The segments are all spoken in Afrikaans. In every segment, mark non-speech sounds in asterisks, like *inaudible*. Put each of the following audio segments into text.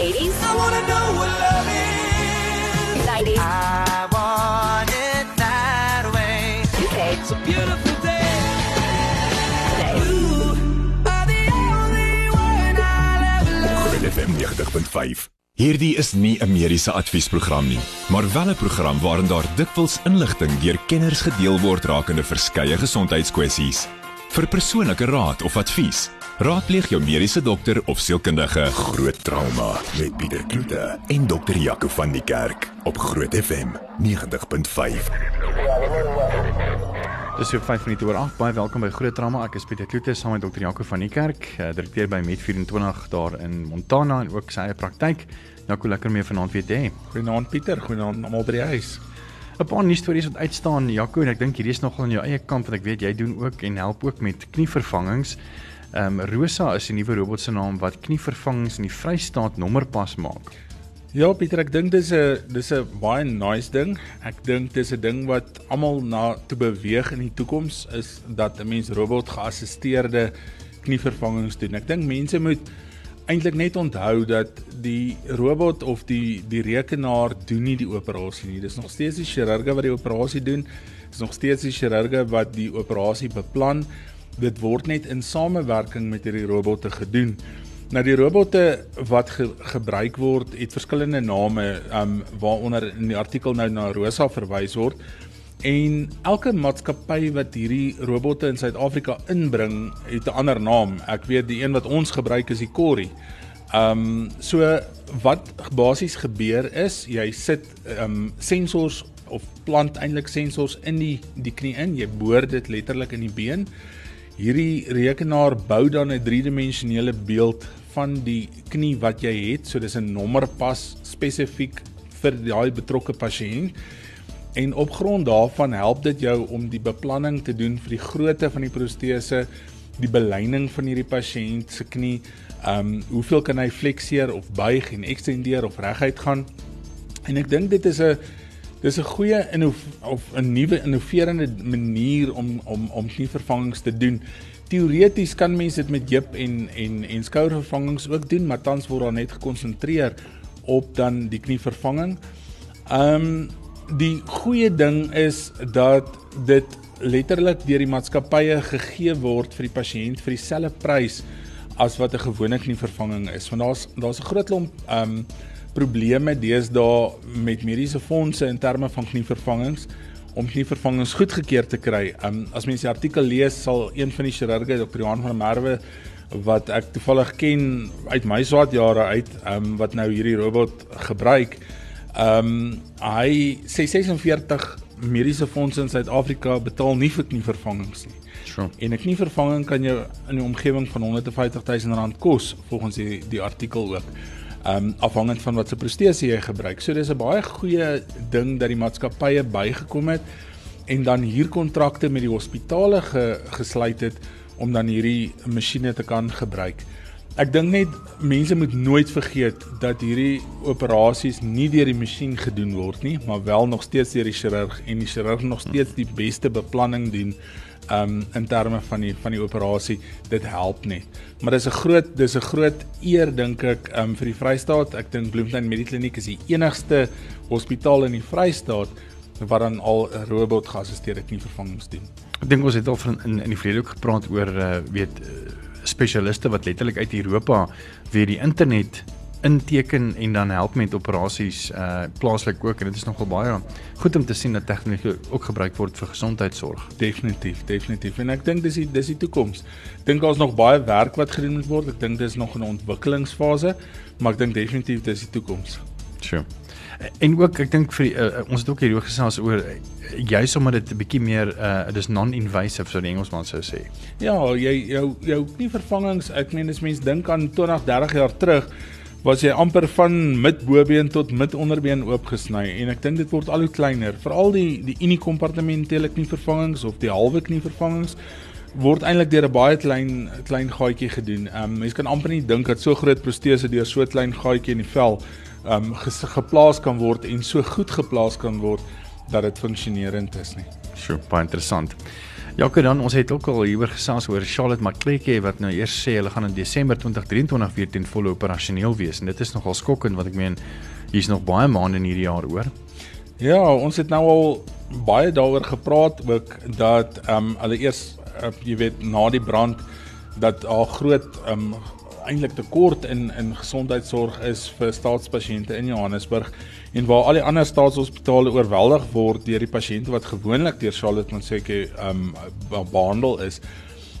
80s. I wanna know what love is. 90s. I want it that way. UK. It's a beautiful day. Today. Are the only one I'll ever love. Groot FM 90.5. Hierdie is nie 'n mediese adviesprogram nie, maar wel 'n program waarin daar dikwels inligting deur kenners gedeel word rakende verskeie gesondheidskwessies. Vir persoonlike raad of advies, raadpleeg jou mediese dokter of sielkundige. Groot trauma met Pieter Kloete en dokter Jaco van die Kerk op Groot FM 90.5. Dis so 5 minute oor 8. Baie welkom by Groot Drama. Ek is Pieter Kloete saam met Dr. Jaco van die Kerk, eh, direkteur by Met24 daar in Montana en ook sy eie praktyk. Jaco, lekker mee vanaand weer te hê. Goeienaand Pieter, goeienaand almal by die huis. 'n Paar nuus stories wat uitstaan, Jaco, en ek dink hierdie is nogal aan jou eie kant want ek weet jy doen ook en help ook met knievervangings. Ehm um, Rosa is die nuwe robot se naam wat knievervangings in die Vrystaat nommerpas maak. Ja Pieter, ek dink dis 'n dis 'n baie nice ding. Ek dink dis 'n ding wat almal na toe beweeg in die toekoms is dat 'n mens robot geassisteerde knievervangings doen. Ek dink mense moet eintlik net onthou dat die robot of die die rekenaar doen nie die operasie nie. Dis nog steeds die chirurge wat die operasie doen. Dis nog steeds die chirurge wat die operasie beplan. Dit word net in samewerking met hierdie robotte gedoen. Nou die robotte wat ge, gebruik word, het verskillende name, um waaronder in die artikel nou na Rosa verwys word. En elke maatskappy wat hierdie robotte in Suid-Afrika inbring, het 'n ander naam. Ek weet die een wat ons gebruik is die Corrie. Um so wat basies gebeur is, jy sit um sensors of plant eintlik sensors in die die knie in. Jy boor dit letterlik in die been. Hierdie rekenaar bou dan 'n driedimensionele beeld van die knie wat jy het. So dis 'n nommerpas spesifiek vir daai betrokke pasiënt. En op grond daarvan help dit jou om die beplanning te doen vir die grootte van die protese, die beleining van hierdie pasiënt se knie, ehm um, hoeveel kan hy flekseer of buig en ekstendeer of reguit gaan. En ek dink dit is 'n dis 'n goeie of 'n nuwe innoverende manier om om om knievervangings te doen. Teoreties kan mense dit met heup en en en skouervervangings ook doen, maar tans word daar net gekonsentreer op dan die knievervanging. Ehm um, die goeie ding is dat dit letterlik deur die maatskappye gegee word vir die pasiënt vir dieselfde prys as wat 'n gewone knievervanging is. Want daar's daar's 'n groot klomp ehm um, probleme deesdae met mediese fondse in terme van knievervangings om knievervangings goedgekeur te kry. Um as mense die artikel lees, sal een van die chirurge, Dr. Johan van der Merwe, wat ek toevallig ken uit my swart jare uit, um wat nou hierdie robot gebruik, um hy sê 46 mediese fondse in Suid-Afrika betaal nie vir knievervangings nie. Sure. En 'n knievervanging kan jou in die omgewing van 150 000 rand kos volgens die die artikel ook um afhangend van wat se protese jy gebruik. So dis 'n baie goeie ding dat die maatskappye bygekom het en dan hier kontrakte met die hospitale ge, gesluit het om dan hierdie masjiene te kan gebruik. Ek dink net mense moet nooit vergeet dat hierdie operasies nie deur die masjien gedoen word nie, maar wel nog steeds deur die chirurg en die chirurg nog steeds die beste beplanning doen um in terme van die van die operasie dit help net. Maar dis 'n groot dis 'n groot eer dink ek um vir die Vrystaat. Ek dink Bloemfontein Medikliniek is die enigste hospitaal in die Vrystaat wat dan al 'n robot geassisteerde knievervangings doen. Ek dink ons het al van in in die verlede ook gepraat oor uh, weet uh, spesialiste wat letterlik uit Europa weer die internet inteken en dan help met operasies uh plaaslik ook en dit is nogal baie goed om te sien dat tegnologie ook gebruik word vir gesondheidsorg. Definitief, definitief. En ek dink dis die dis die toekoms. Dink daar's nog baie werk wat gedoen moet word. Ek dink dis nog in 'n ontwikkelingsfase, maar ek dink definitief dis die toekoms. Sure. En ook ek dink vir uh, ons het ook hierdie gesels oor uh, juis omdat dit 'n bietjie meer uh dis non-invasive so die Engelsman sou sê. Ja, jy jou jou knievervangings, ek meen as mens dink aan 20, 30 jaar terug, was jy amper van midbobeen tot midonderbeen oopgesny en ek dink dit word al hoe kleiner. Veral die die unikompartementele knievervangings of die halwe knievervangings word eintlik deur 'n baie klein klein gaatjie gedoen. Ehm um, mense kan amper nie dink dat so groot protese deur so klein gaatjie in die vel ehm um, geplaas kan word en so goed geplaas kan word dat dit funksionerend is nie. Sjoe, baie interessant. Jaco dan ons het ook al hieroor gesels oor Charlotte Macleke wat nou eers sê hulle gaan in Desember 2023 weer ten volle operasioneel wees en dit is nogal skokkend want ek meen hier's nog baie maande in hierdie jaar oor. Ja, ons het nou al baie daaroor gepraat ook dat ehm um, hulle eers uh, jy weet na die brand dat daar groot ehm um, eintlik tekort in in gesondheidsorg is vir staatspasiënte in Johannesburg en waar al die ander staatshospitale oorweldig word deur die pasiënte wat gewoonlik deur Charlotte Manseke ehm um, behandel is.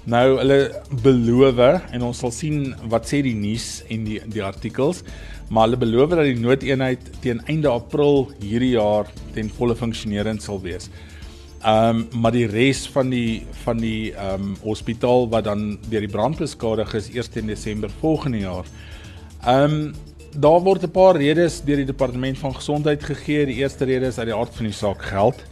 Nou hulle beloof en ons sal sien wat sê die nuus en die die artikels, maar hulle beloof dat die noodeenheid teen einde April hierdie jaar ten volle funksionerend sal wees. Ehm um, maar die res van die van die ehm um, hospitaal wat dan deur die brand beskadig is eers in Desember volgende jaar. Ehm um, daar word 'n paar redes deur die departement van gesondheid gegee. Die eerste rede is uit die aard van die saak geld.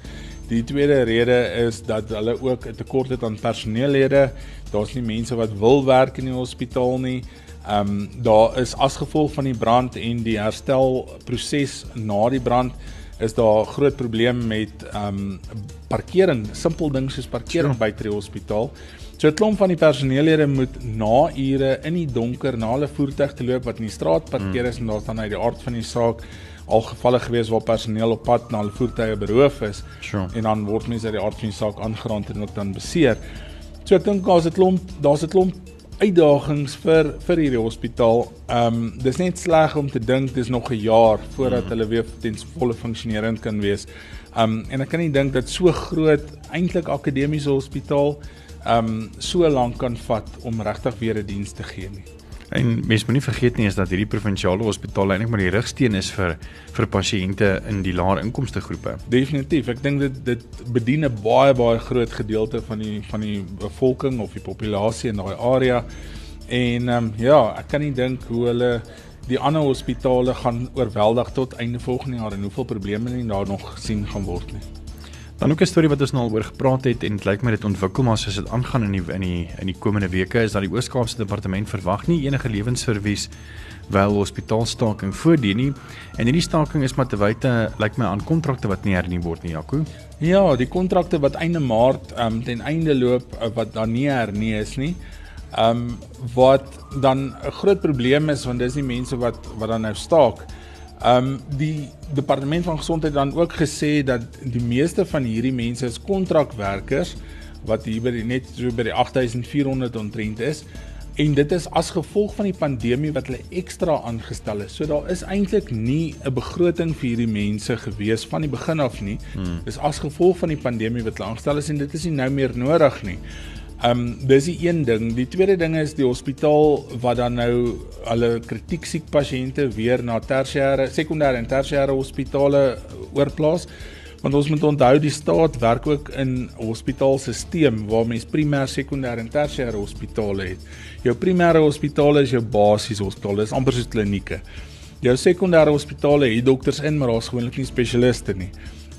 Die tweede rede is dat hulle ook 'n tekort het aan personeellede. Daar's nie mense wat wil werk in die hospitaal nie. Ehm um, daar is as gevolg van die brand en die herstelproses na die brand is daar groot probleem met ehm um, parkering, simpel ding soos parkering sure. by die hospitaal. So 'n klomp van die personeellede moet na ure in die donker na hulle voertuig te loop wat in die straat parkeer is mm. en daar's dan uit die aard van die saak al gevalle gewees waar personeel op pad na hulle voertuie beroof is. Sure. En dan word mense uit die aard van die saak aangeraand en ook dan beseer. So ek dink daar's 'n klomp daar's 'n klomp uitdagings vir vir hierdie hospitaal. Ehm um, dis net sleg om te dink dis nog 'n jaar voordat mm. hulle weer ten volle funksionerend kan wees. Ehm um, en ek kan nie dink dat so groot eintlik akademiese hospitaal ehm um, so lank kan vat om regtig weer 'n diens te gee nie. En mens moet nie vergeet nie is dat hierdie provinsiale hospitaal eintlik maar die rigsteen is vir vir pasiënte in die laer inkomste groepe. Definitief. Ek dink dit dit bedien 'n baie baie groot gedeelte van die van die bevolking of die populasie in daai area. En ehm um, ja, ek kan nie dink hoe hulle die ander hospitale gaan oorweldig tot einde volgende jaar en hoeveel probleme hulle daar nog sien gaan word nie. Dan ook 'n storie wat ons nou al oor gepraat het en dit lyk my dit ontwikkel maar soos dit aangaan in die in die in die komende weke is dat die Oos-Kaapse departement verwag nie enige lewensservies wel hospitaalstaking voordien nie. En hierdie staking is maar te wyte lyk my aan kontrakte wat nie hernie word nie, Jaco. Ja, die kontrakte wat einde Maart um, ten einde loop uh, wat dan nie hernie is nie. Ehm um, wat dan 'n groot probleem is want dis die mense wat wat dan nou staak. Ehm um, die departement van gesondheid dan ook gesê dat die meeste van hierdie mense is kontrakwerkers wat hier by die, net so by die 8400 ontrent is en dit is as gevolg van die pandemie wat hulle ekstra aangestel is. So daar is eintlik nie 'n begroting vir hierdie mense gewees van die begin af nie. Hmm. Dis as gevolg van die pandemie wat hulle aangestel is en dit is nie nou meer nodig nie. Ehm um, dis die een ding. Die tweede ding is die hospitaal wat dan nou hulle kritiek siek pasiënte weer na tersiêre, sekondêre en tersiêre hospitale oorplaas. Want ons moet onthou die staat werk ook in hospitaalstelsel waar mens primêr, sekondêr en tersiêre hospitale het. Jou primêre hospitale is jou basiese hospitale, dis amper soos klinieke. Jou sekondêre hospitale het dokters in, maar daar's gewoonlik nie spesialiste nie.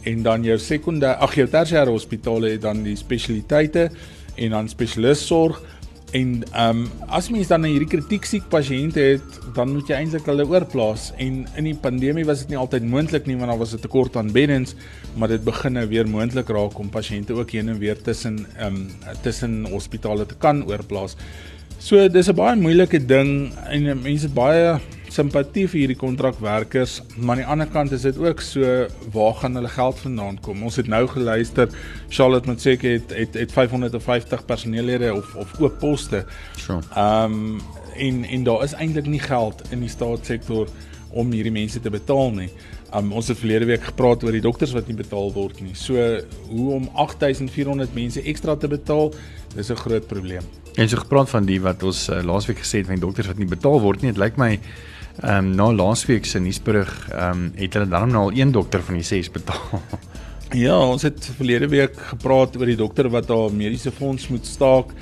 En dan jou sekondêr, ag jou tersiêre hospitale het dan die spesialiteite en dan spesialis sorg en ehm um, as mens dan hierdie kritiek siek pasiënte het, dan moet jy eintlik hulle oorplaas en in die pandemie was dit nie altyd moontlik nie want daar was 'n tekort aan beddens, maar dit begin nou weer moontlik raak om pasiënte ook heen en weer tussen ehm um, tussen hospitale te kan oorplaas. So dis 'n baie moeilike ding en mense baie simpatie vir hierdie kontrakwerkers, maar aan die ander kant is dit ook so waar gaan hulle geld vandaan kom? Ons het nou geluister Charlotte moet sê het het het 550 personeellede of of oop poste. Sure. Ehm um, en en daar is eintlik nie geld in die staatssektor om hierdie mense te betaal nie. Um, ons het verlede week gepraat oor die dokters wat nie betaal word nie. So hoe om 8400 mense ekstra te betaal, dis 'n groot probleem. En so gepraat van die wat ons uh, laasweek gesê het van dokters wat nie betaal word nie. Dit lyk my Ehm um, na laasweek se nuusberig ehm um, het hulle dan nou al een dokter van die 6 betaal. *laughs* ja, ons het verlede week gepraat oor die dokter wat haar mediese fonds moet staak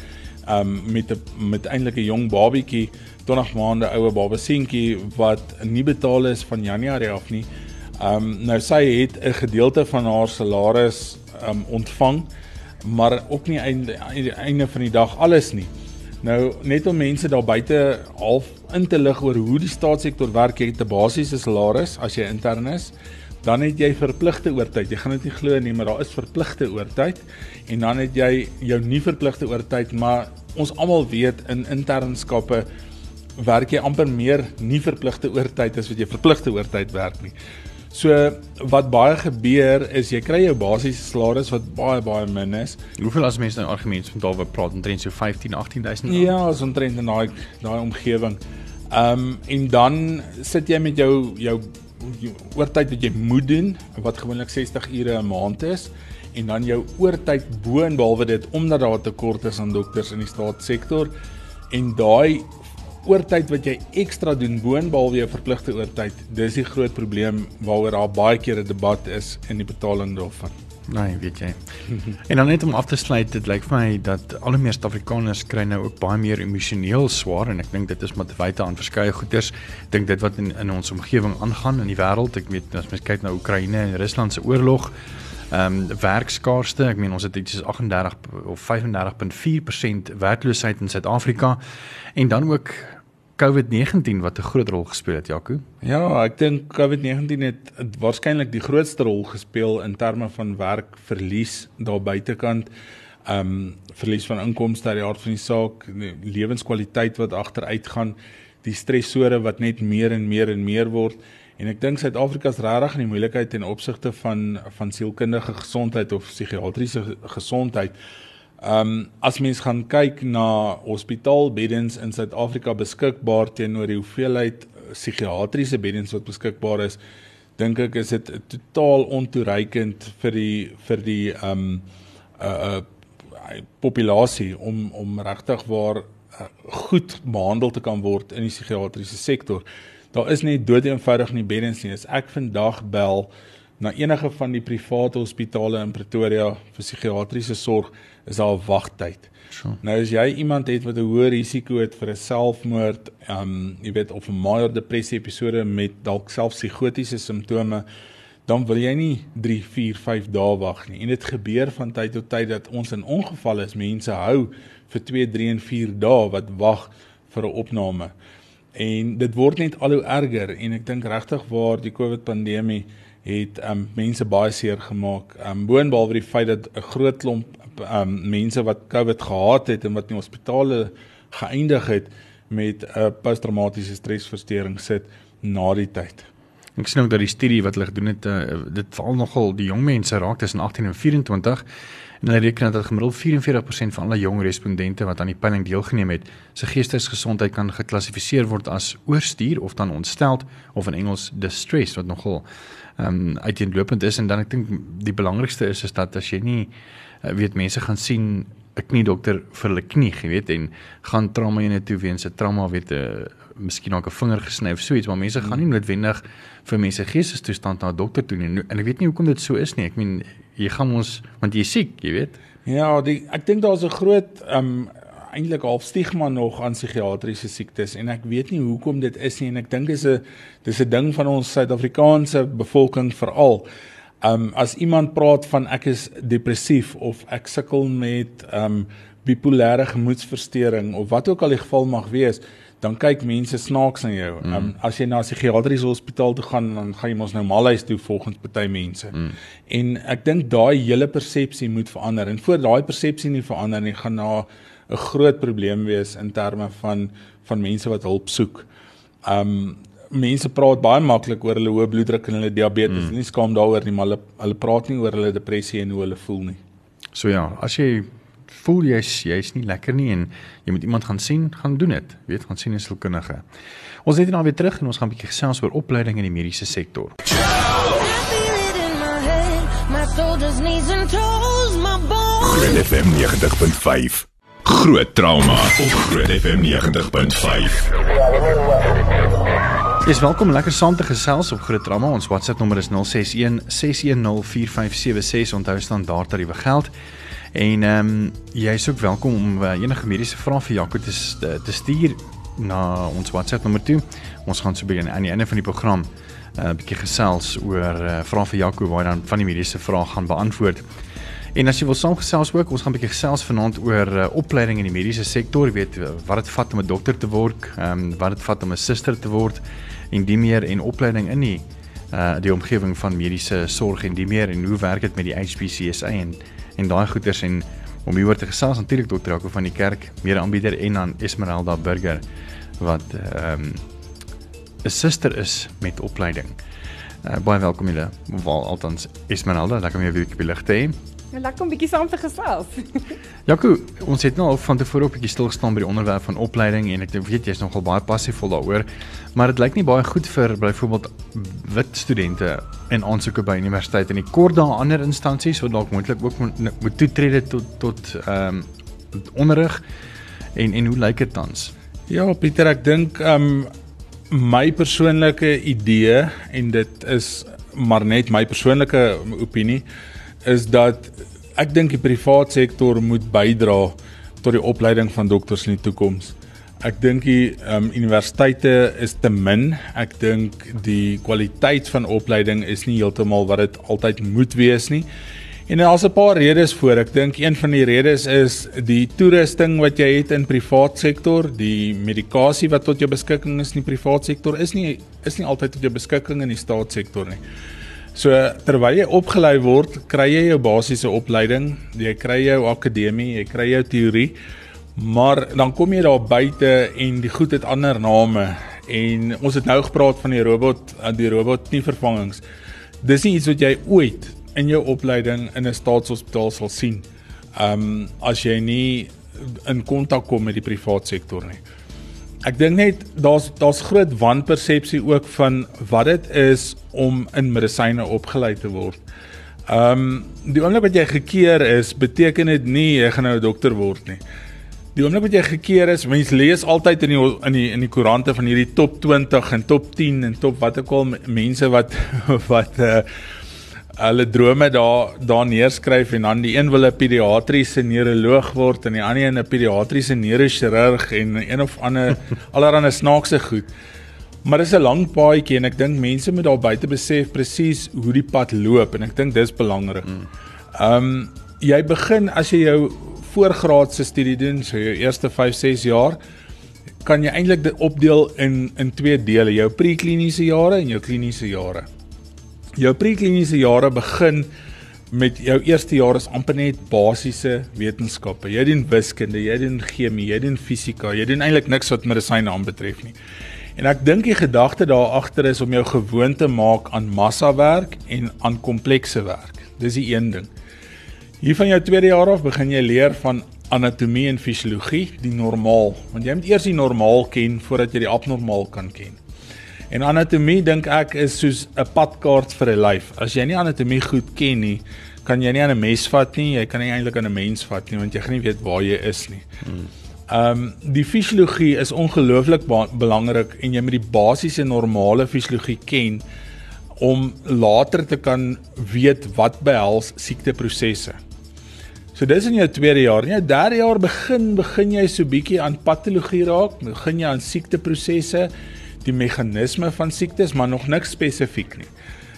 ehm um, met 'n met eintlik 'n jong babietjie, 20 maande oue babaseentjie wat nie betaal is van Januarie af nie. Ehm um, nou sy het 'n gedeelte van haar salaris ehm um, ontvang, maar ook nie einde einde van die dag alles nie. Nou net om mense daar buite half in te lig oor hoe die staatssektor werk, jy het 'n basiese salaris as jy intern is. dan het jy verpligte oortyd. Jy gaan dit nie glo nie, maar daar is verpligte oortyd en dan het jy jou nie verpligte oortyd, maar ons almal weet in internskappe werk jy amper meer nie verpligte oortyd as wat jy verpligte oortyd werk nie. So wat baie gebeur is jy kry jou basiese salaris wat baie baie min is. Hoeveel as mense nou argumente van daaroor praat omtrent so 15 18000 Ja, so omtrent in daai daai omgewing. Ehm um, en dan sit jy met jou jou, jou oortyd wat jy moet doen wat gewoonlik 60 ure 'n maand is en dan jou oortyd bo en behalwe dit omdat daar tekort is aan dokters in die staatssektor en daai oortyd wat jy ekstra doen bo en behalwe jou verpligte oortyd, dis die groot probleem waaroor daar baie keer 'n debat is in die betaling daarvan. Nee, weet jy. en dan net om af te sluit, dit lyk vir my dat al hoe meer Suid-Afrikaners kry nou ook baie meer emosioneel swaar en ek dink dit is met wyte aan verskeie goeters. Ek dink dit wat in in ons omgewing aangaan in die wêreld, ek weet as mens kyk na Oekraïne en Rusland se oorlog, ehm um, werkskaarste, ek meen ons het iets soos 38 of 35.4% werkloosheid in Suid-Afrika en dan ook COVID-19 wat 'n groot rol gespeel het, Jaco. Ja, ek dink COVID-19 het, het waarskynlik die grootste rol gespeel in terme van werkverlies daar buitekant. Ehm um, verlies van inkomste uit die aard van die saak, lewenskwaliteit wat agteruit gaan, die stresore wat net meer en meer en meer word. En ek dink Suid-Afrika is regtig in die moeilikheid ten opsigte van van sielkundige gesondheid of psigiatriese gesondheid. Ehm um, as mens gaan kyk na hospitaalbeddens in Suid-Afrika beskikbaar teenoor die hoeveelheid eh, psigiatriese beddens wat beskikbaar is, dink ek is dit totaal ontoereikend vir die vir die ehm um, 'n uh, uh, populasie om om regtig waar goed behandel te kan word in die psigiatriese sektor. Daar is nie dood eenvoudig nie beddens nie. As ek vandag bel na enige van die private hospitale in Pretoria vir psigiatriese sorg, is daar 'n wagtyd. So. Nou as jy iemand het wat 'n hoë risiko het vir 'n selfmoord, ehm um, jy weet of 'n major depressie episode met dalk self psigotiese simptome, dan wil jy nie 3, 4, 5 dae wag nie. En dit gebeur van tyd tot tyd dat ons in ongevalle is mense hou vir 2, 3 en 4 dae wat wag vir 'n opname. En dit word net al hoe erger en ek dink regtig waar die COVID pandemie het um mense baie seer gemaak. Um boonbehalwe die feit dat 'n groot klomp um mense wat COVID gehad het en wat in hospitale geëindig het met 'n uh, posttraumatiese stresversteuring sit na die tyd. Ek sien ook dat die studie wat hulle gedoen het, uh, dit veral nogal die jong mense raak tussen 18 en 24 en hulle reken dat gemiddeld 44% van alle jong respondente wat aan die peiling deelgeneem het, se geestesgesondheid kan geklassifiseer word as oorstuur of dan ontsteld of in Engels distress wat nogal ehm um, uiteenlopend is en dan ek dink die belangrikste is is dat as jy nie weet mense gaan sien 'n kniedokter vir hulle knie, jy weet, en gaan trauma eenheid toe weens 'n trauma weet 'n uh, miskien ook 'n vinger gesny of so iets, maar mense gaan nie noodwendig vir mense geestestoestand na 'n dokter toe nie. En ek weet nie hoekom dit so is nie. Ek meen jy gaan ons want jy siek, jy weet. Ja, die ek dink daar's 'n groot um eintlik half stigma nog aan psigiatriese siektes en ek weet nie hoekom dit is nie en ek dink dis 'n dis 'n ding van ons Suid-Afrikaanse bevolking veral. Um as iemand praat van ek is depressief of ek sukkel met um bipolêre gemoedstoornis of wat ook al die geval mag wees, dan kyk mense snaaks na jou. Mm. Um as jy na 'n psigiatriese hospitaal toe gaan, dan gaan jy mos nou malhuis toe volgens party mense. Mm. En ek dink daai hele persepsie moet verander en voor daai persepsie nie verander nie, gaan na 'n groot probleem wees in terme van van mense wat hulp soek. Um mense praat baie maklik oor hulle hoë bloeddruk en hulle diabetes. Mm. Nie skaam daaroor nie, maar hulle hulle praat nie oor hulle depressie en hoe hulle voel nie. So ja, as jy voel jy's jy's nie lekker nie en jy moet iemand gaan sien, gaan doen dit. Weet, gaan sien 'n sielkundige. Ons net nou weer terug en ons gaan 'n bietjie gesels oor opleiding in die mediese sektor. Groot FM 90.5. Groot trauma op Groot FM 90.5. Jy's welkom lekker saam te gesels op Groot Trauma. Ons WhatsApp nommer is 061 610 4576. Onthou standaard tariewe geld. En ehm um, jy's ook welkom om uh, enige mediese vrae vir Jaco te, te te stuur na ons WhatsApp nommer toe. Ons gaan so begin aan die einde van die program 'n uh, bietjie gesels oor uh, vrae vir Jaco waar dan van die mediese vrae gaan beantwoord. En as jy wil saamgesels ook, ons gaan 'n bietjie gesels vanaand oor uh, opleiding in die mediese sektor, jy weet wat dit vat om 'n dokter te word, ehm um, wat dit vat om 'n suster te word en die meer en opleiding in die uh die omgewing van mediese sorg en die meer en hoe werk dit met die HPCSA en en daai goeters en om hieroor te gesels natuurlik dokter Jaco van die kerk, mede-aanbieder en dan Esmeralda Burger wat ehm um, 'n suster is met opleiding. Uh, baie welkom julle. Wel althans Esmeralda, lekker om jou weer bietjie lig te hê. Ja, lekker om bietjie saam te gesels. *laughs* Jaco, ons het nou al van tevore op bietjie stil gestaan by die onderwerp van opleiding en ek weet jy's nogal baie passievol daaroor, maar dit lyk nie baie goed vir byvoorbeeld wit studente in aansoeke by universiteite en die kort daar ander instansies wat dalk moontlik ook moet, moet toetrede tot tot ehm um, onderrig en en hoe lyk dit tans? Ja, Pieter, ek dink ehm um, my persoonlike idee en dit is maar net my persoonlike opinie is dat ek dink die privaat sektor moet bydra tot die opleiding van dokters in die toekoms. Ek dink die um, universiteite is te min. Ek dink die kwaliteit van opleiding is nie heeltemal wat dit altyd moet wees nie. En daar's 'n paar redes voor. Ek dink een van die redes is die toerusting wat jy het in privaat sektor, die medikasie wat tot jou beskikking is in die privaat sektor is nie is nie altyd tot jou beskikking in die staatssektor nie. So terwyl jy opgelei word, kry jy jou basiese opleiding, jy kry jou akademie, jy kry jou teorie. Maar dan kom jy daar buite en die goed het ander name en ons het nou gepraat van die robot die robot nie vervangings. Dis nie iets wat jy ooit in jou opleiding in 'n staatshospitaal sal sien. Um as jy nie in kontak kom met die privaat sektor nie. Ek dink net daar's daar's groot wanpersepsie ook van wat dit is om in medisyne opgelei te word. Ehm um, die oomblik wat jy gekeer is, beteken dit nie jy gaan nou 'n dokter word nie. Die oomblik wat jy gekeer is, mense lees altyd in die in die in die koerante van hierdie top 20 en top 10 en top wat ook al mense wat *laughs* wat uh hulle drome daar daar neerskryf en dan die een wil 'n pediatriese neuroloog word en die ander een 'n pediatriese neurochirurg en een of ander *laughs* allerlei snaakse goed. Maar dis 'n lang paadjie en ek dink mense moet daar buite besef presies hoe die pad loop en ek dink dis belangrik. Ehm um, jy begin as jy jou voorgraadse studie doen, so jou eerste 5, 6 jaar, kan jy eintlik dit opdeel in in twee dele, jou prekliniese jare en jou kliniese jare. Jou prekliniese jare begin met jou eerste jaar is amper net basiese wetenskappe. Jy doen wiskunde, jy doen chemie, jy doen fisika, jy doen eintlik niks wat medisyne aanbetref nie. En ek dink die gedagte daar agter is om jou gewoon te maak aan massa werk en aan komplekse werk. Dis die een ding. Hier van jou tweede jaar af begin jy leer van anatomie en fisiologie, die normaal, want jy moet eers die normaal ken voordat jy die abnormaal kan ken. En anatomie dink ek is soos 'n padkaart vir 'n lyf. As jy nie anatomie goed ken nie, kan jy nie aan 'n mes vat nie, jy kan nie eintlik aan 'n mens vat nie want jy gaan nie weet waar jy is nie. Ehm um, die fisiologie is ongelooflik belangrik en jy moet die basiese normale fisiologie ken om later te kan weet wat behels siekteprosesse. So dis in jou tweede jaar. In jou derde jaar begin begin jy so bietjie aan patologie raak, begin jy aan siekteprosesse die meganisme van siektes, maar nog niks spesifiek nie.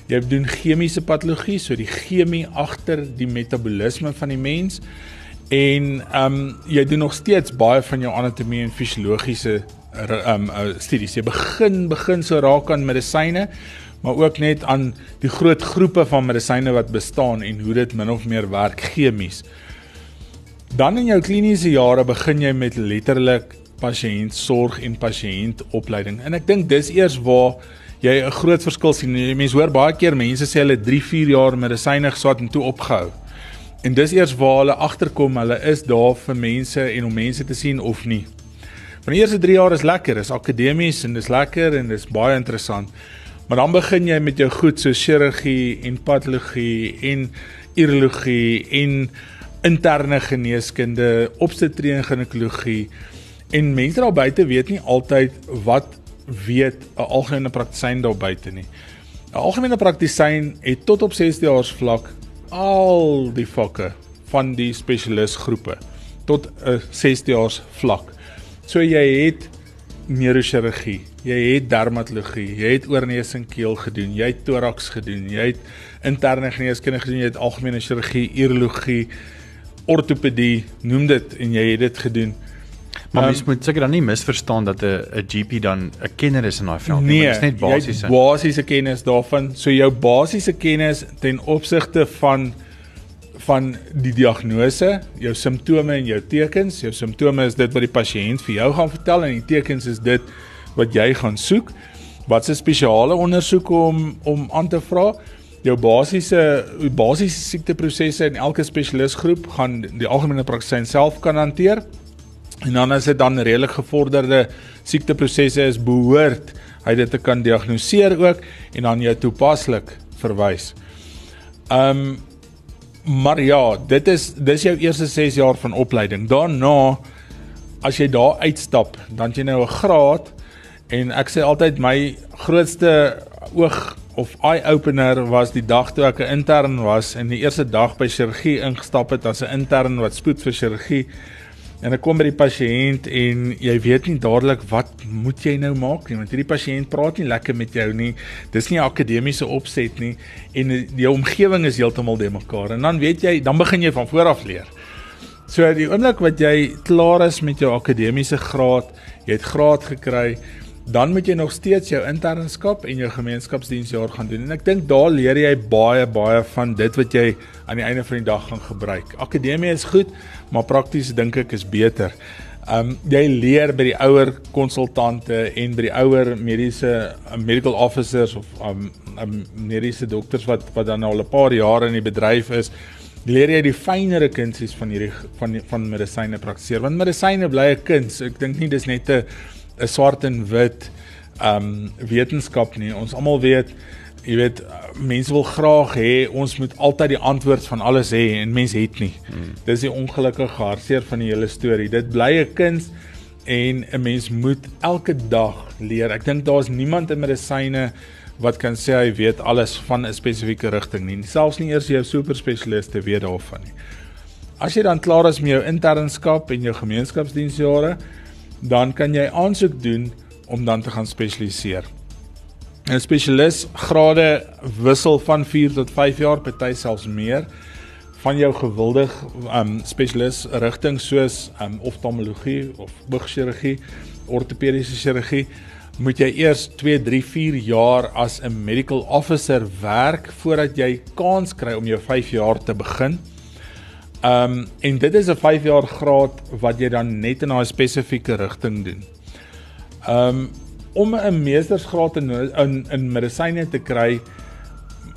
Jy doen chemiese patologie, so die chemie agter die metabolisme van die mens en ehm um, jy doen nog steeds baie van jou anatomie en fisiologiese ehm um, studies. Jy begin begin so raak aan medisyne, maar ook net aan die groot groepe van medisyne wat bestaan en hoe dit min of meer werk chemies. Dan in jou kliniese jare begin jy met letterlik pasiëntsorg en pasiëntopleiding. En ek dink dis eers waar jy 'n groot verskil sien. Mense hoor baie keer mense sê hulle 3, 4 jaar medisyne geswat en toe opgehou. En dis eers waar hulle agterkom hulle is daar vir mense en om mense te sien of nie. Van die eerste 3 jaar is lekker, is akademies en dis lekker en dis baie interessant. Maar dan begin jy met jou goed so chirurgie en patologie en urologie en interne geneeskunde, obstetrie en ginekologie En mense daar buite weet nie altyd wat weet 'n algemene praktisyn daar buite nie. 'n Algemene praktisyn het tot op 6 jaar vlak al die vakke van die spesialisgroepe tot 'n 6 jaar vlak. So jy het neurochirurgie, jy het dermatologie, jy het oorneus en keel gedoen, jy het thorax gedoen, jy het interne geneeskunde gedoen, jy het algemene chirurgie, urologie, ortopedie, noem dit en jy het dit gedoen. Maar Ehm, mens moet seker dan nie misverstaan dat 'n 'n GP dan 'n kenner is in daai veld nie, Nee, maar dis net basiese. basiese kennis daarvan. So jou basiese kennis ten opsigte van van die diagnose, jou simptome en jou tekens. Jou simptome is dit wat die pasiënt vir jou gaan vertel en die tekens is dit wat jy gaan soek. Wat se spesiale ondersoeke om om aan te vra? Jou basiese basiese siekteprosesse in elke spesialisgroep gaan die algemene praktisyn self kan hanteer. En dan as dit dan redelik gevorderde siekteprosesse is, behoort hy dit te kan diagnoseer ook en dan jou toepaslik verwys. Um maar ja, dit is dis jou eerste 6 jaar van opleiding. Daarna as jy daar uitstap, dan jy nou 'n graad en ek sê altyd my grootste oog of eye opener was die dag toe ek 'n intern was en die eerste dag by chirurgie ingestap het as 'n intern wat spoed vir chirurgie En ek kom by die pasiënt en jy weet nie dadelik wat moet jy nou maak nie want hierdie pasiënt praat nie lekker met jou nie. Dis nie 'n akademiese opset nie en die, omgewing is heeltemal de mekaar. En dan weet jy, dan begin jy van voor af leer. So die oomblik wat jy klaar is met jou akademiese graad, jy het graad gekry, dan moet jy nog steeds jou internskap en jou gemeenskapsdiensjaar gaan doen. En ek dink daar leer jy baie baie van dit wat jy aan die einde van die dag gaan gebruik. Akademie is goed, maar prakties dink ek is beter. Um jy leer by die ouer konsultante en by die ouer mediese medical officers of um, um mediese dokters wat wat dan al 'n paar jare in die bedryf is, leer jy die fynere kunsies van hierdie van van medisyne praktiseer. Want medisyne bly 'n kuns. Ek dink nie dis net 'n 'n swart en wit um wetenskap nie. Ons almal weet jy weet mense wil graag hê ons moet altyd die antwoord van alles hê en mense het nie. Hmm. Dis die ongelukkige hartseer van die hele storie. Dit bly 'n kuns en 'n mens moet elke dag leer. Ek dink daar's niemand in medisyne wat kan sê hy weet alles van 'n spesifieke rigting nie. Selfs nie eers jou superspesialiste weet daarvan nie. As jy dan klaar is met jou internskap en jou gemeenskapsdiensjare, dan kan jy aansoek doen om dan te gaan spesialiseer. 'n Spesialis grade wissel van 4 tot 5 jaar, party selfs meer van jou gewilde um spesialis rigting soos um oftalmologie of boogchirurgie, ortopediese chirurgie moet jy eers 2, 3, 4 jaar as 'n medical officer werk voordat jy kans kry om jou 5 jaar te begin. Um en dit is 'n 5 jaar graad wat jy dan net in daai spesifieke rigting doen. Um om 'n meestersgraad in in, in medisyne te kry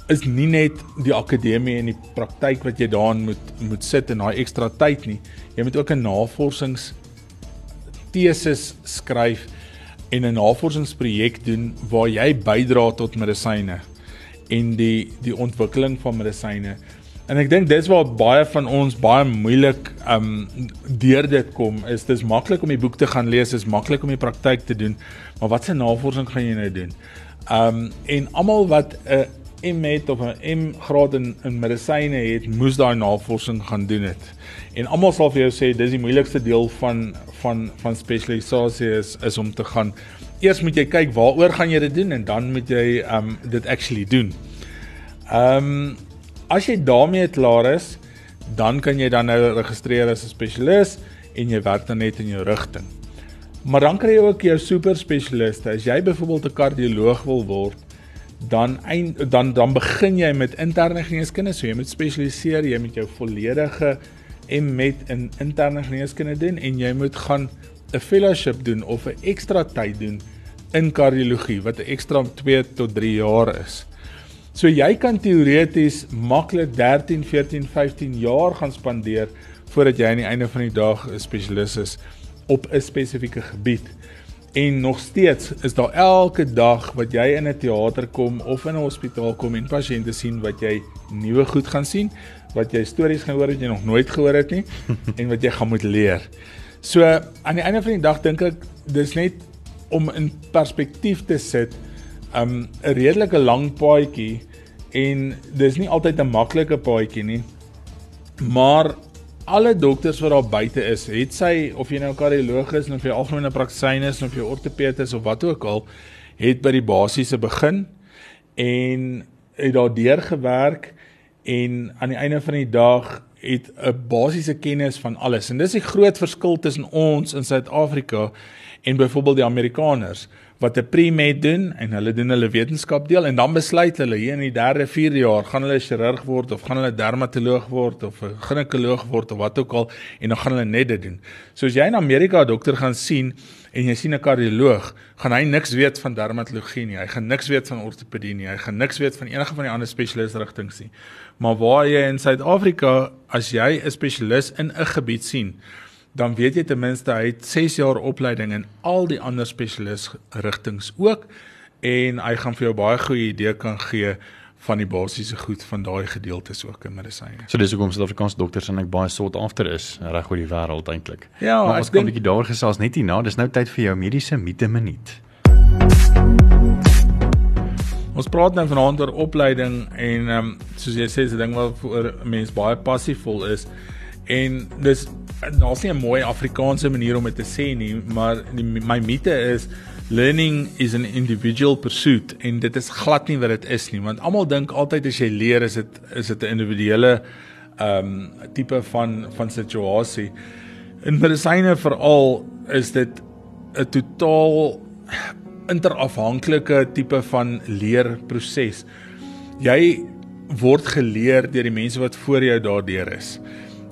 is nie net die akademie en die praktyk wat jy daarin moet moet sit en daai ekstra tyd nie. Jy moet ook 'n navorsings teses skryf en 'n navorsingsprojek doen waar jy bydra tot medisyne en die die ontwikkeling van medisyne. En ek dink dis waar baie van ons baie moeilik um deur dit kom is dis maklik om die boek te gaan lees, is maklik om die praktyk te doen, maar wat se navorsing gaan jy nou doen? Um en almal wat 'n M het of 'n M graad in in medisyne het, moes daai navorsing gaan doen het. En almal sal vir jou sê dis die moeilikste deel van van van spesialisasie is is om te gaan eers moet jy kyk waaroor gaan jy dit doen en dan moet jy um dit actually doen. Um as jy daarmee klaar is, dan kan jy dan nou registreer as 'n spesialis en jy werk dan net in jou rigting. Maar dan kry jy ook jou super spesialiste. As jy byvoorbeeld 'n kardioloog wil word, dan eind, dan dan begin jy met interne geneeskunde, so jy moet spesialiseer, jy moet jou volledige M.Med in interne geneeskunde doen en jy moet gaan 'n fellowship doen of 'n ekstra tyd doen in kardiologie wat 'n ekstra 2 tot 3 jaar is. So jy kan teoreties maklik 13, 14, 15 jaar gaan spandeer voordat jy aan die einde van die dag 'n spesialis is op 'n spesifieke gebied. En nog steeds is daar elke dag wat jy in 'n teater kom of in 'n hospitaal kom en pasiënte sien wat jy nuwe goed gaan sien, wat jy stories gaan hoor wat jy nog nooit gehoor het nie *laughs* en wat jy gaan moet leer. So aan die einde van die dag dink ek dis net om in perspektief te sit um 'n redelike lang paadjie en dis nie altyd 'n maklike paadjie nie. Maar alle dokters wat daar buite is, het sy of jy nou kardioloog is of jy algemene praktisyn is of jy ortoped is of wat ook al, het by die basiese begin en het daardeur gewerk en aan die einde van die dag het 'n basiese kennis van alles. En dis die groot verskil tussen ons in Suid-Afrika en byvoorbeeld die Amerikaners wat 'n pre-med doen en hulle doen hulle wetenskap deel en dan besluit hulle hier in die 3de, 4de jaar gaan hulle chirurg word of gaan hulle dermatoloog word of 'n ginekoloog word of wat ook al en dan gaan hulle net dit doen. So as jy in Amerika 'n dokter gaan sien en jy sien 'n kardioloog, gaan hy niks weet van dermatologie nie. Hy gaan niks weet van ortopedie nie. Hy gaan niks weet van enige van die ander spesialiste rigtings nie. Maar waar jy in Suid-Afrika as jy 'n spesialis in 'n gebied sien, dan weet jy ten minste hy het 6 jaar opleiding in al die ander spesialis rigtings ook en hy gaan vir jou baie goeie idee kan gee van die basiese goed van daai gedeeltes ook in medisyne. So dis hoekom Suid-Afrikaanse dokters en ek baie sought after is reg oor die wêreld eintlik. Ja, maar ons kan 'n bietjie daar gesels net hierna. Dis nou tyd vir jou mediese mite minuut. Ons praat nou vanaand oor opleiding en ehm um, soos jy sê, 'n ding wat vir 'n mens baie passievol is. En dis daar's nie 'n mooi Afrikaanse manier om dit te sê nie, maar die, my mite is learning is an individual pursuit en dit is glad nie wat dit is nie, want almal dink altyd as jy leer is dit is dit 'n individuele ehm um, tipe van van situasie. In medisyne veral is dit 'n totaal interafhanklike tipe van leerproses. Jy word geleer deur die mense wat voor jou daardeur is.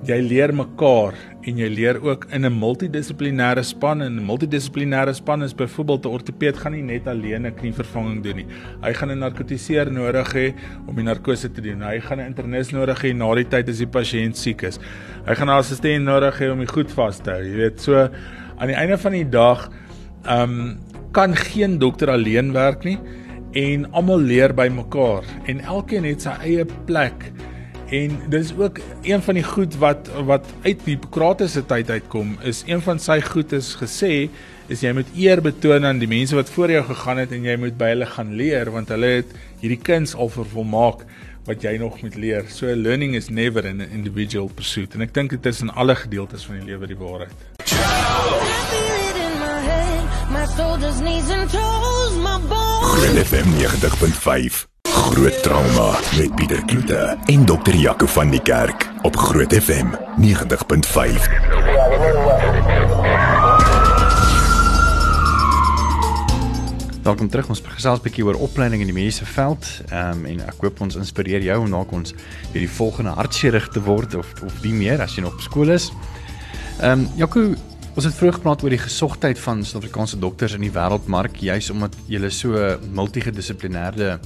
Jy leer mekaar en jy leer ook in 'n multidissiplinêre span en 'n multidissiplinêre span is byvoorbeeld 'n ortoped gaan nie net alleen 'n knievervanging doen nie. Hy gaan 'n narkotiseer nodig hê om die narkose te doen. Hy gaan 'n internis nodig hê na die tyd as die pasiënt siek is. Hy gaan 'n assistent nodig hê om die goed vas te hou. Jy weet, so aan die einde van die dag ehm um, kan geen dokter alleen werk nie en almal leer by mekaar en elkeen het sy eie plek en dis ook een van die goed wat wat uit Hippokrates se tyd uitkom is een van sy goed is gesê is jy moet eer betoon aan die mense wat voor jou gegaan het en jy moet by hulle gaan leer want hulle het hierdie kuns al vervolmaak wat jy nog moet leer. So learning is never an individual pursuit en ek dink dit is in alle gedeeltes van die lewe die waarheid. My shoulders, knees and toes, my bones. Groot FM 90.5. Groot trauma met Pieter Kloete en dokter Jaco van die Kerk op Groot FM 90.5. Welkom terug. Ons gesels 'n bietjie oor opleiding in die mediese veld. Ehm um, en ek hoop ons inspireer jou om dalk ons weer die volgende hartchirurg te word of of die meer as jy nog op skool is. Ehm um, Jaco, ons het vroeër gepraat oor die gesogtheid van Suid-Afrikaanse dokters in die wêreldmark, juis omdat jy so multigedissiplinêre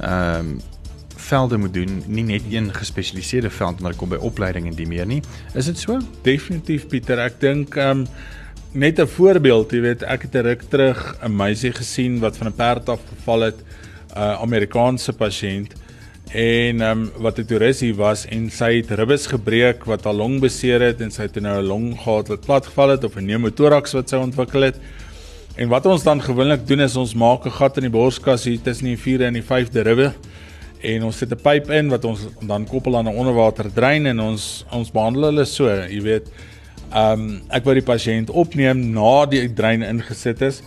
ehm um, velde moet doen, nie net een gespesialiseerde veld maar kom by opleiding en die meer nie. Is dit so? Definitief Pieter, ek dink ehm um, net 'n voorbeeld, jy weet, ek het 'n ruk terug 'n meisie gesien wat van 'n perd af geval het, 'n uh, Amerikaanse pasiënt en ehm um, wat 'n toerist was en sy het ribbes gebreek wat haar long beseer het en sy het nou 'n long gehad wat plat geval het of 'n pneumothorax wat sy ontwikkel het. En wat ons dan gewoonlik doen is ons maak 'n gat in die borskas hier tussen die 4de en die 5de ribbe en ons sit 'n pyp in wat ons dan koppel aan 'n onderwater drein en ons ons behandel hulle so, jy weet. Ehm um, ek wou die pasiënt opneem na die drein ingesit is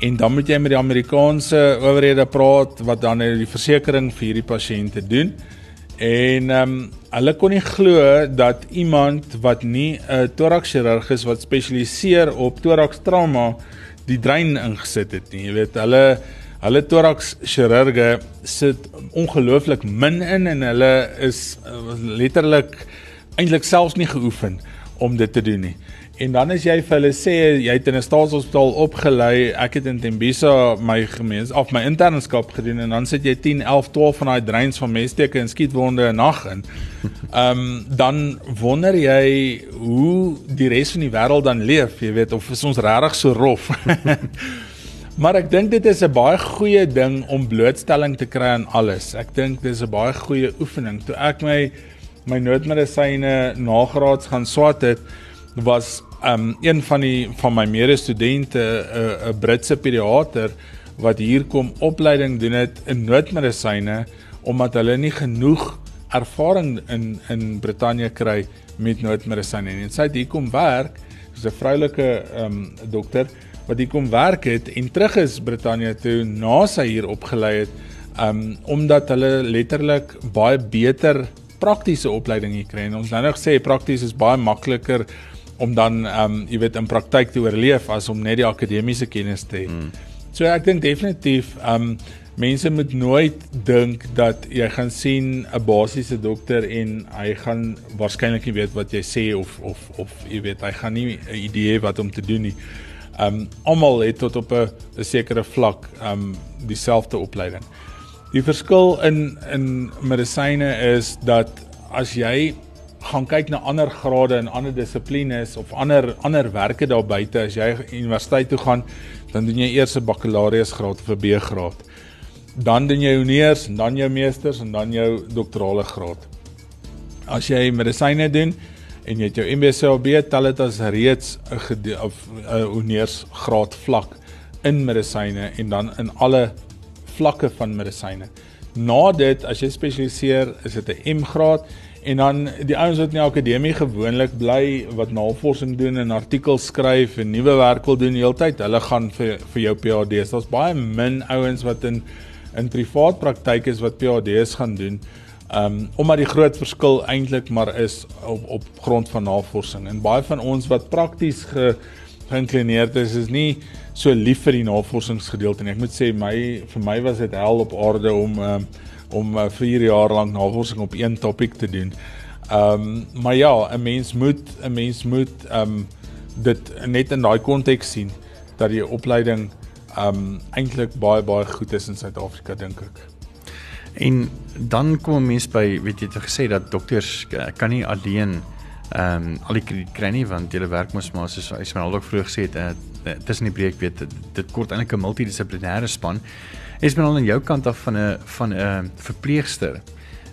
en dan moet jy met die Amerikaanse owerhede praat wat dan nou die versekerings vir hierdie pasiënte doen. En ehm um, hulle kon nie glo dat iemand wat nie 'n thoraxchirurg is wat spesialiseer op thorax trauma die drein ingesit het nie. Jy weet, hulle hulle thorax chirurge sit ongelooflik min in en hulle is uh, letterlik eintlik selfs nie geoefen om dit te doen nie. En dan as jy vir hulle sê jy het in 'n staatshospitaal opgelei, ek het in Tembisa my gemeens of my internskap gedoen en dan sit jy 10, 11, 12 van daai dreins van messteke en skietwonde 'n nag in. *laughs* Ehm um, dan wonder jy hoe die res van die wêreld dan leef, jy weet, of is ons regtig so rof? *laughs* Maar ek dink dit is 'n baie goeie ding om blootstelling te kry aan alles. Ek dink dis 'n baie goeie oefening. Toe ek my my noodmedisyne nagraads gaan swat het, was um een van die van my medestudente 'n 'n Britse pediater wat hier kom opleiding doen het in noodmedisyne omdat hulle nie genoeg ervaring in in Brittanje kry met noodmedisyne nie. En sy het hier kom werk, sy's 'n vroulike um dokter wat hier kom werk het en terug is Brittanje toe na sy hier opgelei het um omdat hulle letterlik baie beter praktiese opleiding jy kry. En ons nou nog sê prakties is baie makliker om dan ehm um, jy weet in praktyk te oorleef as om net die akademiese kennis te hê. Hmm. So ek dink definitief ehm um, mense moet nooit dink dat jy gaan sien 'n basiese dokter en hy gaan waarskynlik nie weet wat jy sê of of of jy weet hy gaan nie 'n idee wat om te doen nie. Ehm um, almal het tot op 'n sekere vlak ehm um, dieselfde opleiding. Die verskil in in medisyne is dat as jy gaan kyk na ander grade en ander dissiplines of ander ander werke daar buite as jy universiteit toe gaan, dan doen jy eers 'n bakkalaureusgraad of 'n B-graad. Dan doen jy honeurs en dan jou meesters en dan jou doktorale graad. As jy medisyne doen en jy het jou MBCLB, tel dit as reeds 'n of 'n honeursgraad vlak in medisyne en dan in alle vlakke van medisyne. Na dit, as jy spesialiseer, is dit 'n M-graad en dan die ouens wat in die akademie gewoonlik bly wat navorsing doen en artikels skryf en nuwe werk wil doen heeltyd, hulle gaan vir vir jou PhD's. Daar's baie min ouens wat in in privaat praktyk is wat PhD's gaan doen. Um omdat die groot verskil eintlik maar is op op grond van navorsing. En baie van ons wat prakties ge geïnklineerd is, is nie so lief vir die navorsingsgedeelte nie. Ek moet sê my vir my was dit hel op aarde om um om uh, 4 jaar lank navorsing op een topik te doen. Ehm um, maar ja, 'n mens moet 'n mens moet ehm um, dit net in daai konteks sien dat die opleiding ehm um, eintlik baie baie goed is in Suid-Afrika dink ek. En dan kom mense by weet jy het gesê dat dokters uh, kan nie alleen ehm um, al die krediet kry nie want hulle werk mos maar soos Ismail ook vroeër gesê het uh, tussen die breek weet dit kort eintlik 'n multidissiplinêre span. Is men al aan jou kant af van 'n van 'n verpleegster.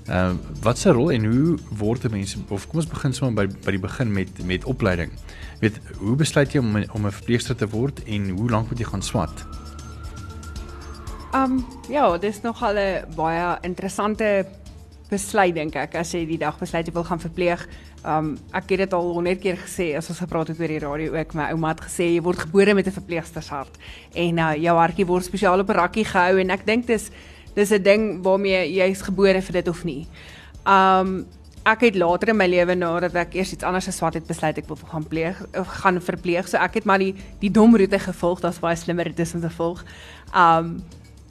Ehm uh, wat se rol en hoe word mense of kom ons begin sommer by by die begin met met opleiding. Weet hoe besluit jy om om 'n verpleegster te word en hoe lank moet jy gaan swat? Ehm um, ja, dis nogal 'n baie interessante besluit dink ek as jy die dag besluit jy wil gaan verpleeg. Um ek het dit al 100 keer gesê as ons gepraat het oor die radio ook my ouma het gesê jy word gebore met 'n verpleegstershart en uh, jou hartjie word spesiaal op 'n rakkie gehou en ek dink dis dis 'n ding waarmee jy's gebore vir dit of nie. Um ek het later in my lewe nadat ek eers iets anders geswat het besluit ek wil gaan pleeg of gaan verpleeg so ek het maar die die dom roete gevolg daar's baie slimmer roetes om te volg. Um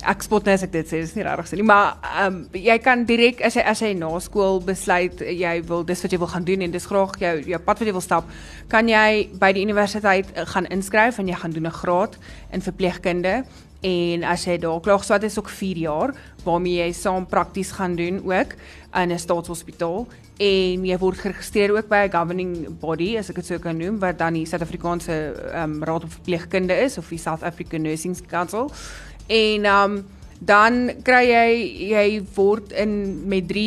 ek spot net as ek dit sê, dis nie regtig so nie, maar ehm um, jy kan direk as jy as jy na skool besluit jy wil dis wat jy wil gaan doen en dis graag jou jou pad wat jy wil stap, kan jy by die universiteit eh, gaan inskryf en jy gaan doen 'n graad in verpleegkunde en as jy daar klaar geswat is ook 4 jaar waarmee jy saam prakties gaan doen ook in 'n staatshospitaal en jy word geregistreer ook by 'n governing body as ek dit sou kan noem wat dan die Suid-Afrikaanse um, Raad op Verpleegkunde is of die South African Nursing Council En um dan kry jy jy word in met 3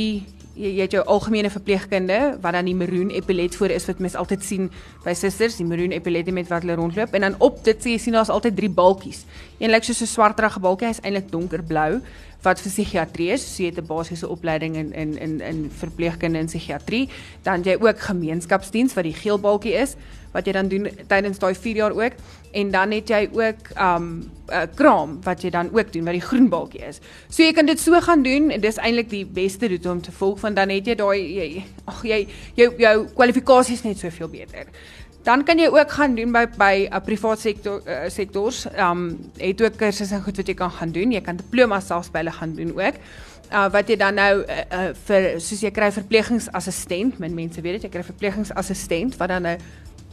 jy, jy het jou algemene verpleegkunde wat dan die maroon epilet voor is wat mens altyd sien by susters, die maroon epilet met wat hulle rondloop en dan op dit sê jy sien daar's altyd 3 balkies. Een lyk soos 'n swartrige balkie, hy's eintlik donkerblou wat vir psigiatrie is. So jy het 'n basiese opleiding in in in in verpleegkunde en psigiatrie. Dan jy ook gemeenskapsdiens wat die geel balkie is wat jy dan doen tydens daai 4 jaar ook en dan het jy ook um 'n uh, kraam wat jy dan ook doen wat die groen balkie is. So jy kan dit so gaan doen en dis eintlik die beste roete om te volg want dan het jy daai ag jy jou jou kwalifikasies net soveel beter. Dan kan jy ook gaan doen by by 'n uh, privaat sektor uh, sektors. Um het ook kursusse en goed wat jy kan gaan doen. Jy kan diplomas selfs by hulle gaan doen ook. Uh, wat jy dan nou uh, uh, vir soos jy kry verpleegingsassistent, min mense weet dit, jy kry verpleegingsassistent wat dan 'n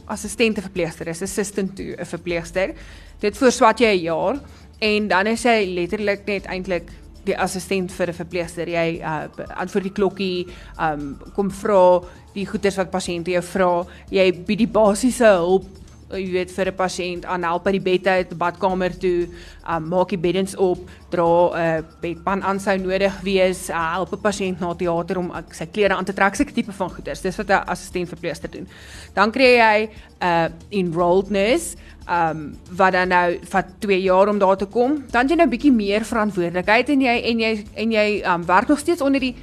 assistente verpleegster is, assistant to 'n verpleegster. Dit voorswat jy 'n jaar en dan is jy letterlik net eintlik die assistent vir 'n verpleegster. Jy uh antwoord die klokkie, um kom vra die goeders wat pasiënte jou vra. Jy bied die basiese hulp jy weet vir 'n pasiënt aan help by die bed uit, badkamer toe, um, maak die beddens op, dra 'n uh, bedpan aan sou nodig wees, uh, help 'n pasiënt na teater om uh, sy klere aan te trek, seker tipe van goeders. Dis wat 'n assistent verpleegster doen. Dan kry jy 'n uh, enrolled nurse ehm um, wat dan nou vat 2 jaar om daar te kom. Dan jy nou bietjie meer verantwoordelikheid en jy en jy en jy ehm um, werk nog steeds onder die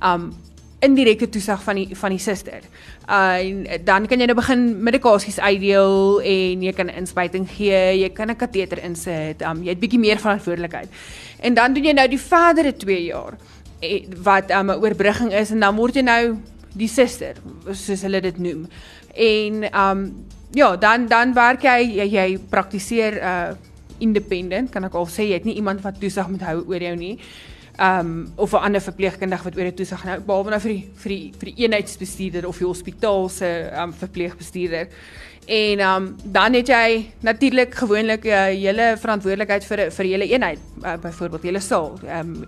ehm um, indirekte toesig van die van die suster. Uh en dan kan jy nou begin medikasies uitdeel en jy kan inspuiting gee, jy kan 'n kateter insit, um jy het bietjie meer verantwoordelikheid. En dan doen jy nou die verdere 2 jaar eh, wat 'n um, oorbrugging is en dan word jy nou die suster soos hulle dit noem. En um ja, dan dan werk jy jy, jy praktiseer uh independent, kan ek al sê jy het nie iemand wat toesig moet hou oor jou nie. Um of 'n ander verpleegkundige wat oor jou toesig hou, behalwe nou vir die vir die vir die eenheidsbestuurder of die hospitaal se um verpleegbestuurder. En um dan het jy natuurlik gewoonlik 'n uh, hele verantwoordelikheid vir vir julle eenheid, uh, byvoorbeeld julle saal. Um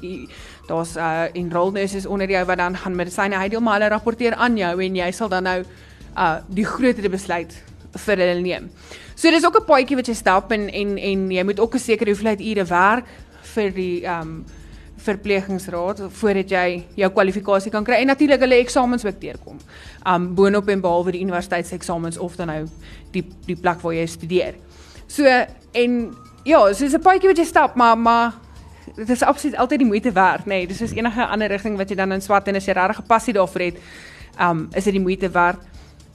daar's uh enrolled nurses onder jou wat dan gaan medisyne uitdeel, maar hulle rapporteer aan jou en jy sal dan nou uh die groter besluit vir hulle neem. So dis ook 'n paadjie wat jy stap en en en jy moet ook 'n sekere hoeveelheid ure werk vir die um verpleegingsraad voordat jy jou kwalifikasie kan kry en natuurlik hulle eksamens ook deurkom. Um boonop en behalwe die universiteitseksamens of dan nou die die plek waar jy studeer. So en ja, so dis 'n paadjie wat jy stap, maar maar dit is absoluut altyd die moeite werd, nê. Nee, dis soos enige ander rigting wat jy dan in swat en as jy regtig 'n passie daarvoor het, um is dit die moeite werd.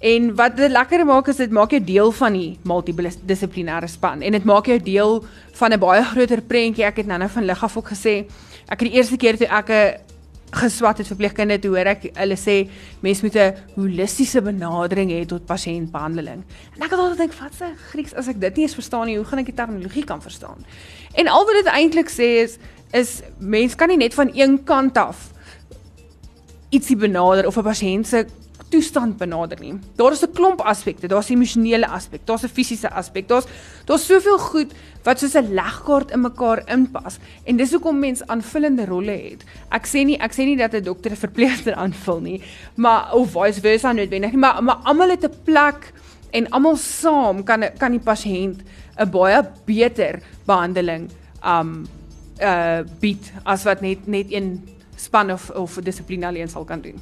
En wat dit lekker maak is dit maak jou deel van die multidissiplinêre span en dit maak jou deel van 'n baie groter prentjie. Ek het nou-nou van lig af ook gesê, ek het die eerste keer toe ek 'n geswat het verpleegkunde toe hoor ek hulle sê mens moet 'n holistiese benadering hê tot pasiëntbehandeling. En ek het altyd dink wat se Grieks as ek dit nie eens verstaan nie, hoe gaan ek die terminologie kan verstaan? En al wat dit eintlik sê is is mens kan nie net van een kant af ietsie benader of 'n pasiënt se toestand benader nie. Daar is 'n klomp aspekte, daar's 'n emosionele aspek, daar's 'n fisiese aspek, daar's daar's soveel goed wat soos 'n legkaart in mekaar inpas en dis hoekom mens aanvullende rolle het. Ek sê nie ek sê nie dat 'n dokter 'n verpleegster aanvul nie, maar of vice versa noodwendig nie, maar maar almal het 'n plek en almal saam kan kan die pasiënt 'n baie beter behandeling um uh bied as wat net net een span of of dissipline alleen sal kan doen.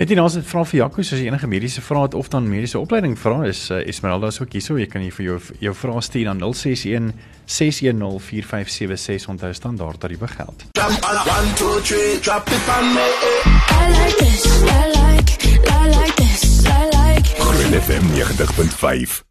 Net hier ons het vra vir Jaco as jy enige mediese vrae het of dan mediese opleiding vra is uh, Esmeralda is ook hierso jy kan jy vir jou jou vrae stuur na 061 610 4576 onthou standaard tariewe geld. I like like. Like like. FM 90.5.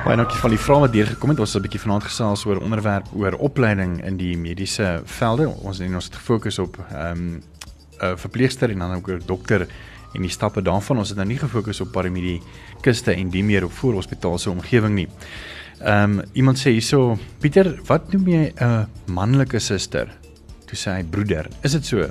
Baie dankie vir die vrae wat deurgekom het. Ons het 'n bietjie vanaand gesels oor onderwerp oor opleiding in die mediese velde. Ons het ons het gefokus op ehm um, 'n verpleegster en dan ook 'n dokter en die stappe daarvan. Ons het nou nie gefokus op paramedie kuste en die meer op voorhospitaalse omgewing nie. Ehm um, iemand sê hierso, Pieter, wat noem jy 'n manlike suster? Toe sê hy broeder. Is dit so?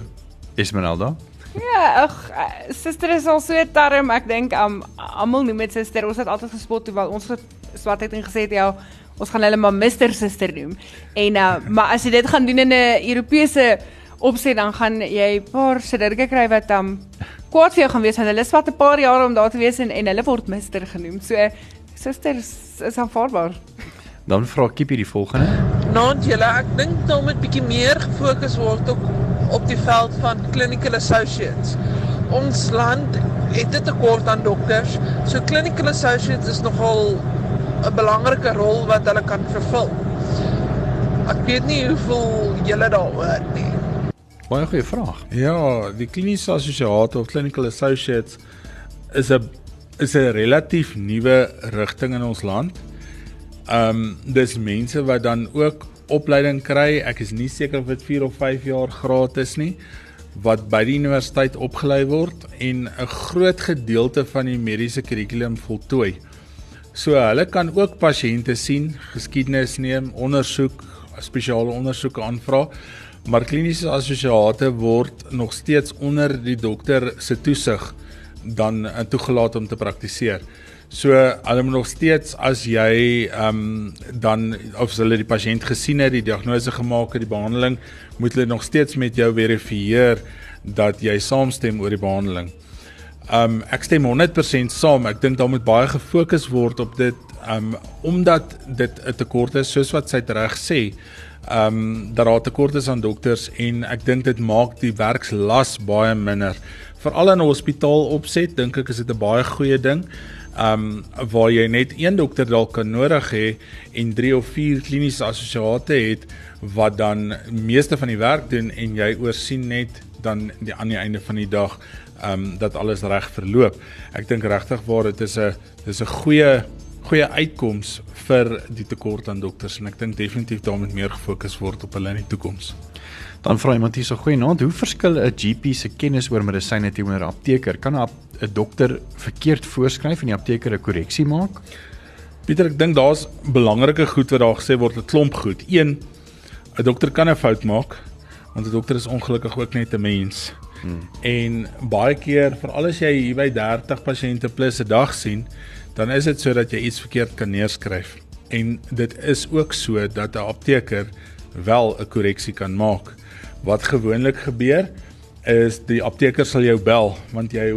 Esmeralda? Ja, ag, eh, suster is al so 'n term. Ek dink um almal noem dit suster. Ons het altyd gespot toe wel ons het swartheid en gesê het ja, ons gaan hulle maar Mr Suster noem. En uh maar as jy dit gaan doen in 'n Europese opset dan gaan jy 'n paar sidderke kry wat um kwaad vir jou gaan wees want hulle swat 'n paar jaar om daar te wees en en hulle word Mr genoem. So suster is, aanvaarbaar. Dan vra Kiepie die volgende. Naand julle, ek dink daar moet bietjie meer gefokus word op op die veld van clinical associates. Ons land het 'n tekort aan dokters. So clinical associates is nogal 'n belangrike rol wat hulle kan vervul. Ek weet nie hoeveel julle daaroor nie. Baie goeie vraag. Ja, die kliniese assosiate of clinical associates is 'n is 'n relatief nuwe rigting in ons land. Ehm um, dis mense wat dan ook opleiding kry. Ek is nie seker of dit 4 of 5 jaar gratis nie wat by die universiteit opgelei word en 'n groot gedeelte van die mediese kurrikulum voltooi. So hulle kan ook pasiënte sien, geskiedenis neem, ondersoek, spesiale ondersoeke aanvra, maar kliniese assosiate word nog steeds onder die dokter se toesig dan uh, toegelaat om te praktiseer. So hulle moet nog steeds as jy ehm um, dan of hulle die pasiënt gesien het, die diagnose gemaak het, die behandeling, moet hulle nog steeds met jou verifieer dat jy saamstem oor die behandeling. Um ek stem 100% saam. Ek dink daar moet baie gefokus word op dit um omdat dit 'n tekort is soos wat sy reg sê. Um dat daar tekort is aan dokters en ek dink dit maak die werkslas baie minder veral in 'n hospitaal opset, dink ek is dit 'n baie goeie ding. Um waar jy net een dokter dalk kan nodig hê en 3 of 4 kliniese assosiate het wat dan meeste van die werk doen en jy oorsien net dan die aan die einde van die dag um dat alles reg verloop. Ek dink regtig waar dit is 'n dis 'n goeie goeie uitkoms vir die tekort aan dokters en ek dink definitief daar moet meer gefokus word op hulle in die toekoms. Dan vra iemand hier so goeienaand, hoe verskil 'n GP se kennis oor medisyne teenoor 'n apteker? Kan 'n 'n dokter verkeerd voorskryf en die apteker 'n korreksie maak? Pieter, ek dink daar's belangrike goed wat daar gesê word, 'n klomp goed. 1 'n dokter kan 'n fout maak want 'n dokter is ongelukkig ook net 'n mens. Hmm. En baie keer, veral as jy hier by 30 pasiënte plus 'n dag sien, dan is dit sodat jy iets verkeerd kan neerskryf. En dit is ook so dat 'n apteker wel 'n korreksie kan maak. Wat gewoonlik gebeur is die apteker sal jou bel want jy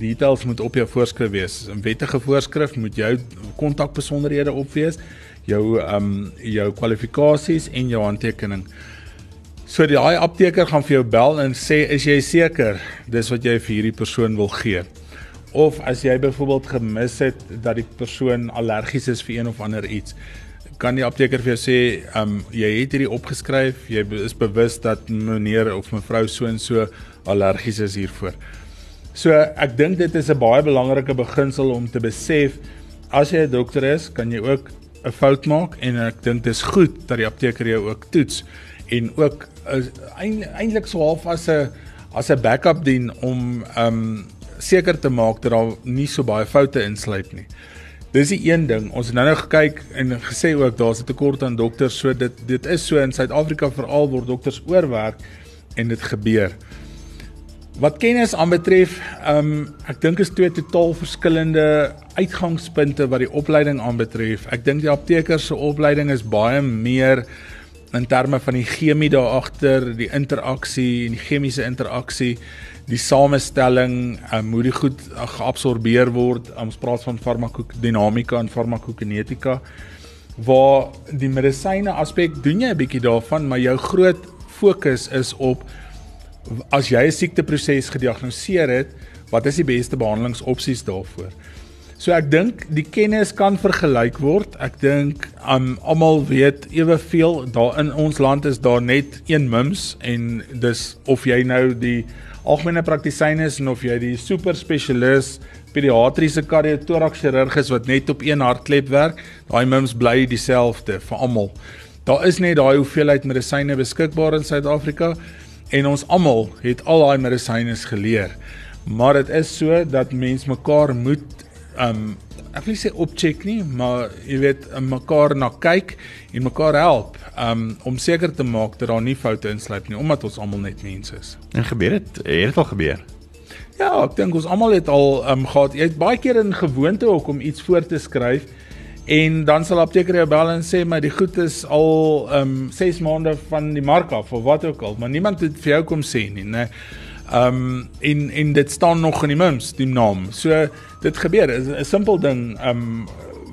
details moet op jou voorskrif wees. 'n Wettige voorskrif moet jou kontakbesonderhede op wees, jou ehm um, jou kwalifikasies en jou handtekening. So daai apteker gaan vir jou bel en sê is jy seker dis wat jy vir hierdie persoon wil gee? Of as jy byvoorbeeld gemis het dat die persoon allergies is vir een of ander iets, kan die apteker vir jou sê, ehm um, jy het hierdie opgeskryf, jy is bewus dat meneer of mevrou so en so allergies is hiervoor. So ek dink dit is 'n baie belangrike beginsel om te besef as jy 'n dokter is, kan jy ook 'n fout maak en ek dink dit is goed dat die apteker jou ook toets en ook eintlik so half as 'n as 'n backup dien om ehm um, seker te maak dat daar nie so baie foute insluip nie. Dis die een ding. Ons het nou nou gekyk en gesê ook daar's 'n tekort aan dokters, so dit dit is so in Suid-Afrika veral word dokters oorwerk en dit gebeur. Wat kennis aanbetref, ehm um, ek dink is twee totaal verskillende uitgangspunte wat die opleiding aanbetref. Ek dink die apteker se opleiding is baie meer in terme van die chemie daar agter, die interaksie en die chemiese interaksie die samestelling, um, hoe die goed uh, geabsorbeer word. Um, ons praat van farmakodinamika en farmakokinetika waar die medisyne aspek doen jy 'n bietjie daarvan, maar jou groot fokus is op as jy 'n siekteproses gediagnoseer het, wat is die beste behandelingsopsies daarvoor? So ek dink die kennis kan vergelyk word. Ek dink um, almal weet eweveel daar in ons land is daar net een MIMS en dis of jy nou die algemene praktisyn is en of jy die super spesialis pediatriese kardiotoraks chirurg is wat net op een hartklep werk, daai mims bly dieselfde vir almal. Daar is net daai hoeveelheid medisyne beskikbaar in Suid-Afrika en ons almal het al daai medisyne geleer. Maar dit is so dat mens mekaar moet um ek wil sê opcheck nie, maar jy weet mekaar na kyk en mekaar help um om seker te maak dat daar nie foute insluip nie omdat ons almal net mense is. En gebeur dit? Het dit al gebeur? Ja, ek dink ons almal het al um gehad. Jy het baie keer in gewoonte ook om iets voor te skryf en dan sal apteker jou bel en sê maar die goed is al um 6 maande van die mark af of wat ook al, maar niemand het vir jou kom sê nie, né? Um en en dit staan nog in die mims, die naam. So dit gebeur. 'n Simpel ding um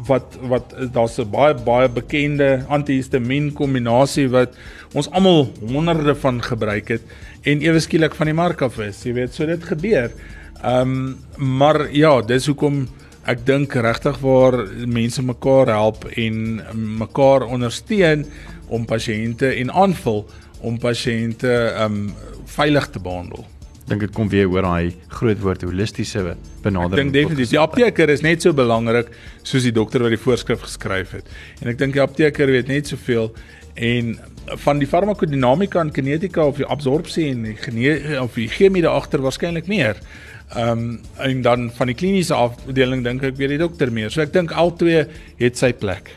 wat wat daar's 'n baie baie bekende antihistamiin kombinasie wat ons almal honderde van gebruik het en ewe skielik van die mark af is. Jy weet, so dit gebeur. Um maar ja, dis hoekom ek dink regtig waar mense mekaar help en mekaar ondersteun om pasiënte en aanvul om pasiënte um veilig te behandel dink dit kom weer oor daai groot woord holistiese benadering. Ek dink definitief die apteker is net so belangrik soos die dokter wat die voorskrif geskryf het. En ek dink die apteker weet net soveel en van die farmakodinamika en kinetika of die absorpsie en die gene of die chemie daar agter waarskynlik meer. Ehm um, en dan van die kliniese afdeling dink ek weet die dokter meer. So ek dink al twee het sy plek.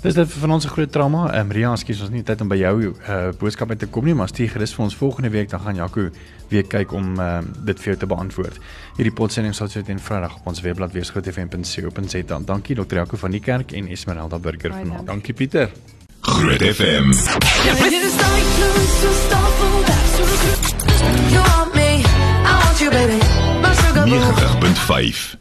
Dis dit vir ons 'n groot trauma. Ehm um, Ria, skus ons nie tyd om by jou uh boodskappe te kom nie, maar stuur gerus vir ons volgende week dan gaan Jaco weer kyk om ehm uh, dit vir jou te beantwoord. Hierdie potsending sal sit in Vrydag op ons webblad weerskotfm.co.za. Dankie Dr. Jaco van die kerk en Esmeralda Burger vanaand. Dankie Pieter. Groot FM. Boo. 90.5